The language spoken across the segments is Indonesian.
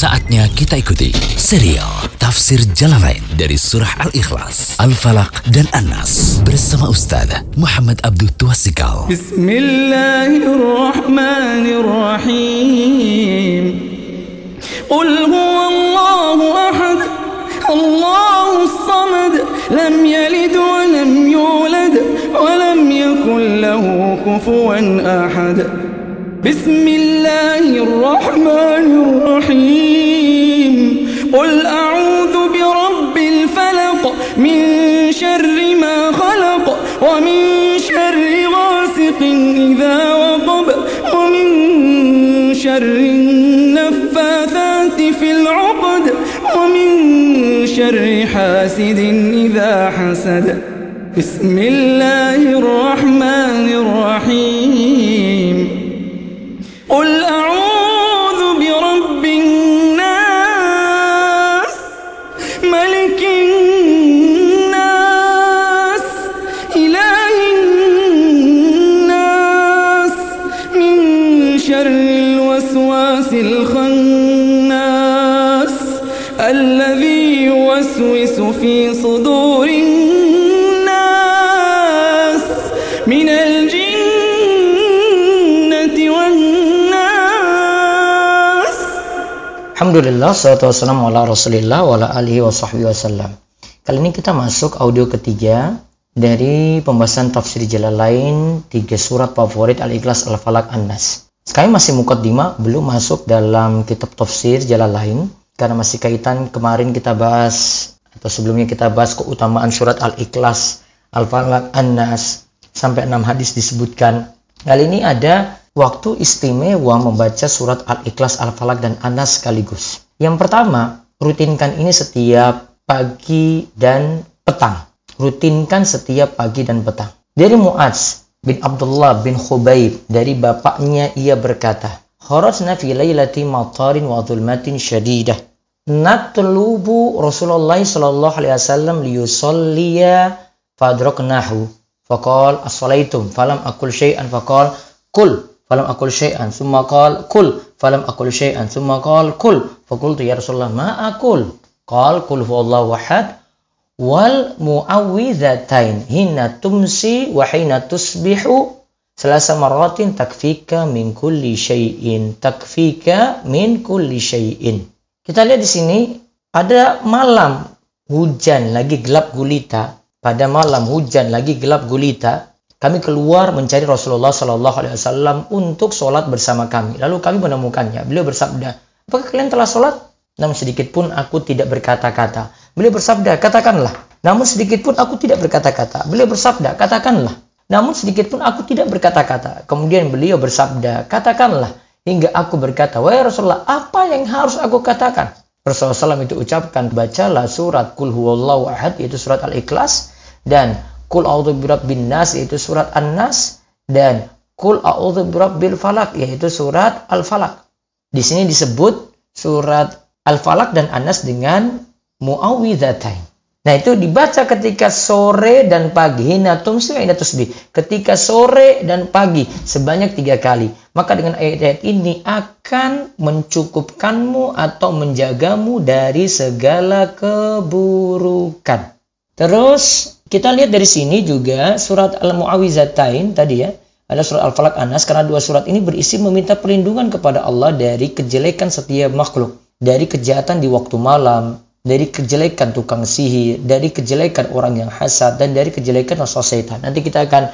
Saatnya kita ikuti serial Tafsir Jalan Lain dari Surah Al-Ikhlas, Al-Falaq, dan An-Nas bersama Ustaz Muhammad Abdul Tuasikal. Bismillahirrahmanirrahim. Qul huwallahu ahad, Allahu samad, lam yalid wa lam yulad wa lam yakul lahu kufuwan ahad. Bismillahirrahmanirrahim. شر النفاثات في العقد ومن شر حاسد إذا حسد. بسم الله الرحمن الرحيم. الذي يوسوس في صدور الناس من الجنة والناس Alhamdulillah, salatu wassalamu ala rasulillah wa ala alihi wa sahbihi wasallam. Kali ini kita masuk audio ketiga dari pembahasan tafsir Jalalain tiga surat favorit Al-Ikhlas, Al-Falaq, An-Nas. Sekali masih mukaddimah, belum masuk dalam kitab tafsir Jalalain karena masih kaitan kemarin kita bahas atau sebelumnya kita bahas keutamaan surat Al-Ikhlas, Al-Falaq, An-Nas sampai enam hadis disebutkan. Kali ini ada waktu istimewa membaca surat Al-Ikhlas, Al-Falaq, dan Anas sekaligus. Yang pertama, rutinkan ini setiap pagi dan petang. Rutinkan setiap pagi dan petang. Dari Mu'adz bin Abdullah bin Khubayb, dari bapaknya ia berkata, Kharajna fi laylati matarin wa dhulmatin syadidah. نطلب رسول الله صلى الله عليه وسلم ليصلي فأدركناه فقال أصليتم؟ فلم أقل شيئا. فقال كل فلم أقل شيئا. ثم قال كل فلم أقل شيئا. ثم قال كل فقلت يا رسول الله ما أقول؟ قال قل هو الله أحد والمعوذتين حين تمسي وحين تصبح ثلاث مرات تكفيك من كل شيء. تكفيك من كل شيء. Kita lihat di sini pada malam hujan lagi gelap gulita pada malam hujan lagi gelap gulita kami keluar mencari Rasulullah Shallallahu Alaihi Wasallam untuk sholat bersama kami. Lalu kami menemukannya. Beliau bersabda, apakah kalian telah sholat? Namun sedikit pun aku tidak berkata-kata. Beliau bersabda, katakanlah. Namun sedikit pun aku tidak berkata-kata. Beliau bersabda, katakanlah. Namun sedikit pun aku tidak berkata-kata. Kemudian beliau bersabda, katakanlah. Hingga aku berkata, wahai Rasulullah, apa yang harus aku katakan? Rasulullah SAW itu ucapkan, bacalah surat Kul Huwallahu Ahad, yaitu surat Al-Ikhlas. Dan Kul a'udzu birabbin nas yaitu surat An-Nas dan Kul a'udzu birabbil falak yaitu surat Al-Falaq. Di sini disebut surat Al-Falaq dan An-Nas dengan muawwidzatain. Nah, itu dibaca ketika sore dan pagi. Hina tumsi wa. Ketika sore dan pagi sebanyak tiga kali. Maka dengan ayat-ayat ini akan mencukupkanmu atau menjagamu dari segala keburukan. Terus kita lihat dari sini juga surat Al-Mu'awizatain tadi ya. Ada surat Al-Falaq Anas karena dua surat ini berisi meminta perlindungan kepada Allah dari kejelekan setiap makhluk, dari kejahatan di waktu malam, dari kejelekan tukang sihir, dari kejelekan orang yang hasad dan dari kejelekan rasa setan. Nanti kita akan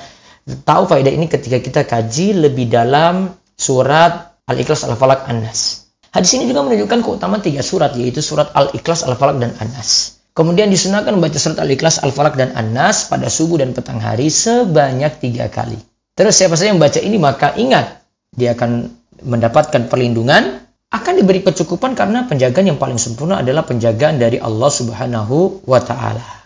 tahu faedah ini ketika kita kaji lebih dalam surat Al-Ikhlas Al-Falaq Anas. Hadis ini juga menunjukkan keutamaan tiga surat yaitu surat Al-Ikhlas Al-Falaq dan Anas. Kemudian disunahkan membaca surat Al-Ikhlas, Al-Falaq, dan An-Nas pada subuh dan petang hari sebanyak tiga kali. Terus siapa saja yang membaca ini maka ingat, dia akan mendapatkan perlindungan, akan diberi kecukupan karena penjagaan yang paling sempurna adalah penjagaan dari Allah Subhanahu wa Ta'ala.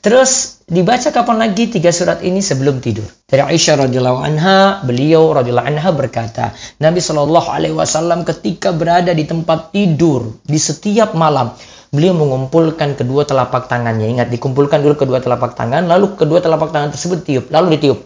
Terus dibaca kapan lagi tiga surat ini sebelum tidur? Dari Aisyah radhiyallahu anha, beliau radhiyallahu anha berkata, Nabi Shallallahu alaihi wasallam ketika berada di tempat tidur di setiap malam, beliau mengumpulkan kedua telapak tangannya. Ingat, dikumpulkan dulu kedua telapak tangan, lalu kedua telapak tangan tersebut tiup, lalu ditiup.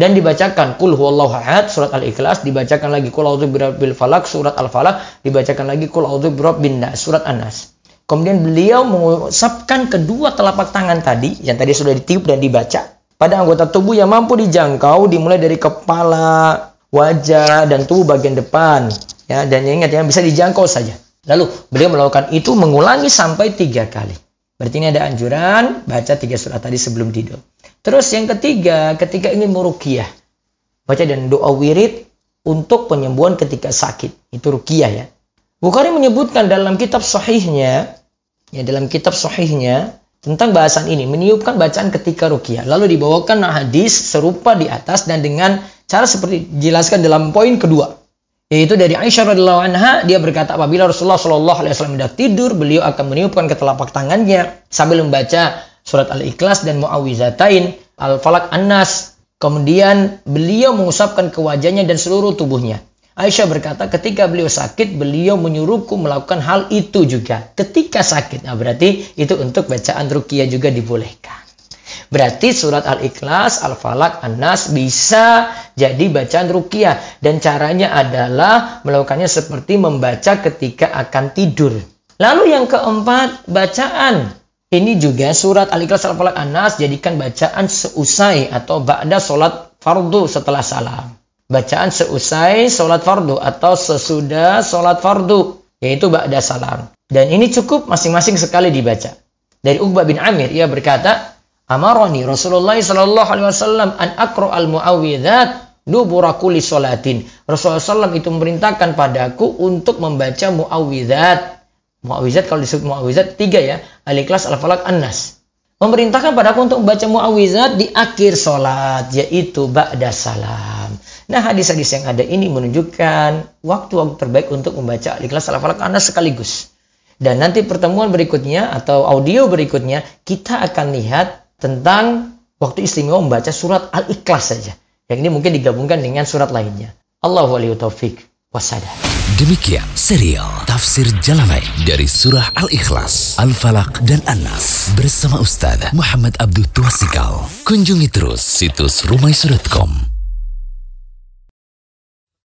dan dibacakan kul huwallahu ahad surat al-ikhlas dibacakan lagi kul a'udzu birabbil falak surat al-falak dibacakan lagi kul a'udzu birabbin surat an-nas kemudian beliau mengusapkan kedua telapak tangan tadi yang tadi sudah ditiup dan dibaca pada anggota tubuh yang mampu dijangkau dimulai dari kepala wajah dan tubuh bagian depan ya dan ingat ya bisa dijangkau saja lalu beliau melakukan itu mengulangi sampai tiga kali berarti ini ada anjuran baca tiga surat tadi sebelum tidur Terus yang ketiga, ketika ingin merukiah, baca dan doa wirid untuk penyembuhan ketika sakit. Itu rukiah ya. Bukhari menyebutkan dalam kitab sahihnya, ya dalam kitab sahihnya tentang bahasan ini, meniupkan bacaan ketika rukiah. Lalu dibawakan hadis serupa di atas dan dengan cara seperti dijelaskan dalam poin kedua. Yaitu dari Aisyah radhiallahu anha, dia berkata apabila Rasulullah shallallahu alaihi wasallam hendak tidur, beliau akan meniupkan ke telapak tangannya sambil membaca surat Al-Ikhlas dan Muawizatain, Al-Falak An-Nas. Kemudian beliau mengusapkan ke wajahnya dan seluruh tubuhnya. Aisyah berkata, ketika beliau sakit, beliau menyuruhku melakukan hal itu juga. Ketika sakit, nah berarti itu untuk bacaan ruqyah juga dibolehkan. Berarti surat Al-Ikhlas, Al-Falak, An-Nas bisa jadi bacaan ruqyah. Dan caranya adalah melakukannya seperti membaca ketika akan tidur. Lalu yang keempat, bacaan ini juga surat Al-Ikhlas Al-Falaq An-Nas jadikan bacaan seusai atau ba'da sholat fardu setelah salam. Bacaan seusai sholat fardu atau sesudah sholat fardu, yaitu ba'da salam. Dan ini cukup masing-masing sekali dibaca. Dari Uqbah bin Amir, ia berkata, Amaroni Rasulullah sallallahu alaihi wasallam an akro al muawwidzat dubura kulli sholatin. Rasulullah SAW itu memerintahkan padaku untuk membaca muawwidzat Muawizat kalau disebut muawizat tiga ya, al-ikhlas, al-falak, an-nas. Memerintahkan padaku untuk membaca muawizat di akhir sholat, yaitu ba'da salam. Nah hadis-hadis yang ada ini menunjukkan waktu-waktu terbaik untuk membaca al-ikhlas, al-falak, an-nas sekaligus. Dan nanti pertemuan berikutnya atau audio berikutnya, kita akan lihat tentang waktu istimewa membaca surat al-ikhlas saja. Yang ini mungkin digabungkan dengan surat lainnya. Allahu taufiq wasada. Demikian serial Tafsir Jalalain dari Surah Al-Ikhlas, Al-Falaq, dan An-Nas bersama Ustaz Muhammad Abdul Tuasikal. Kunjungi terus situs rumaisu.com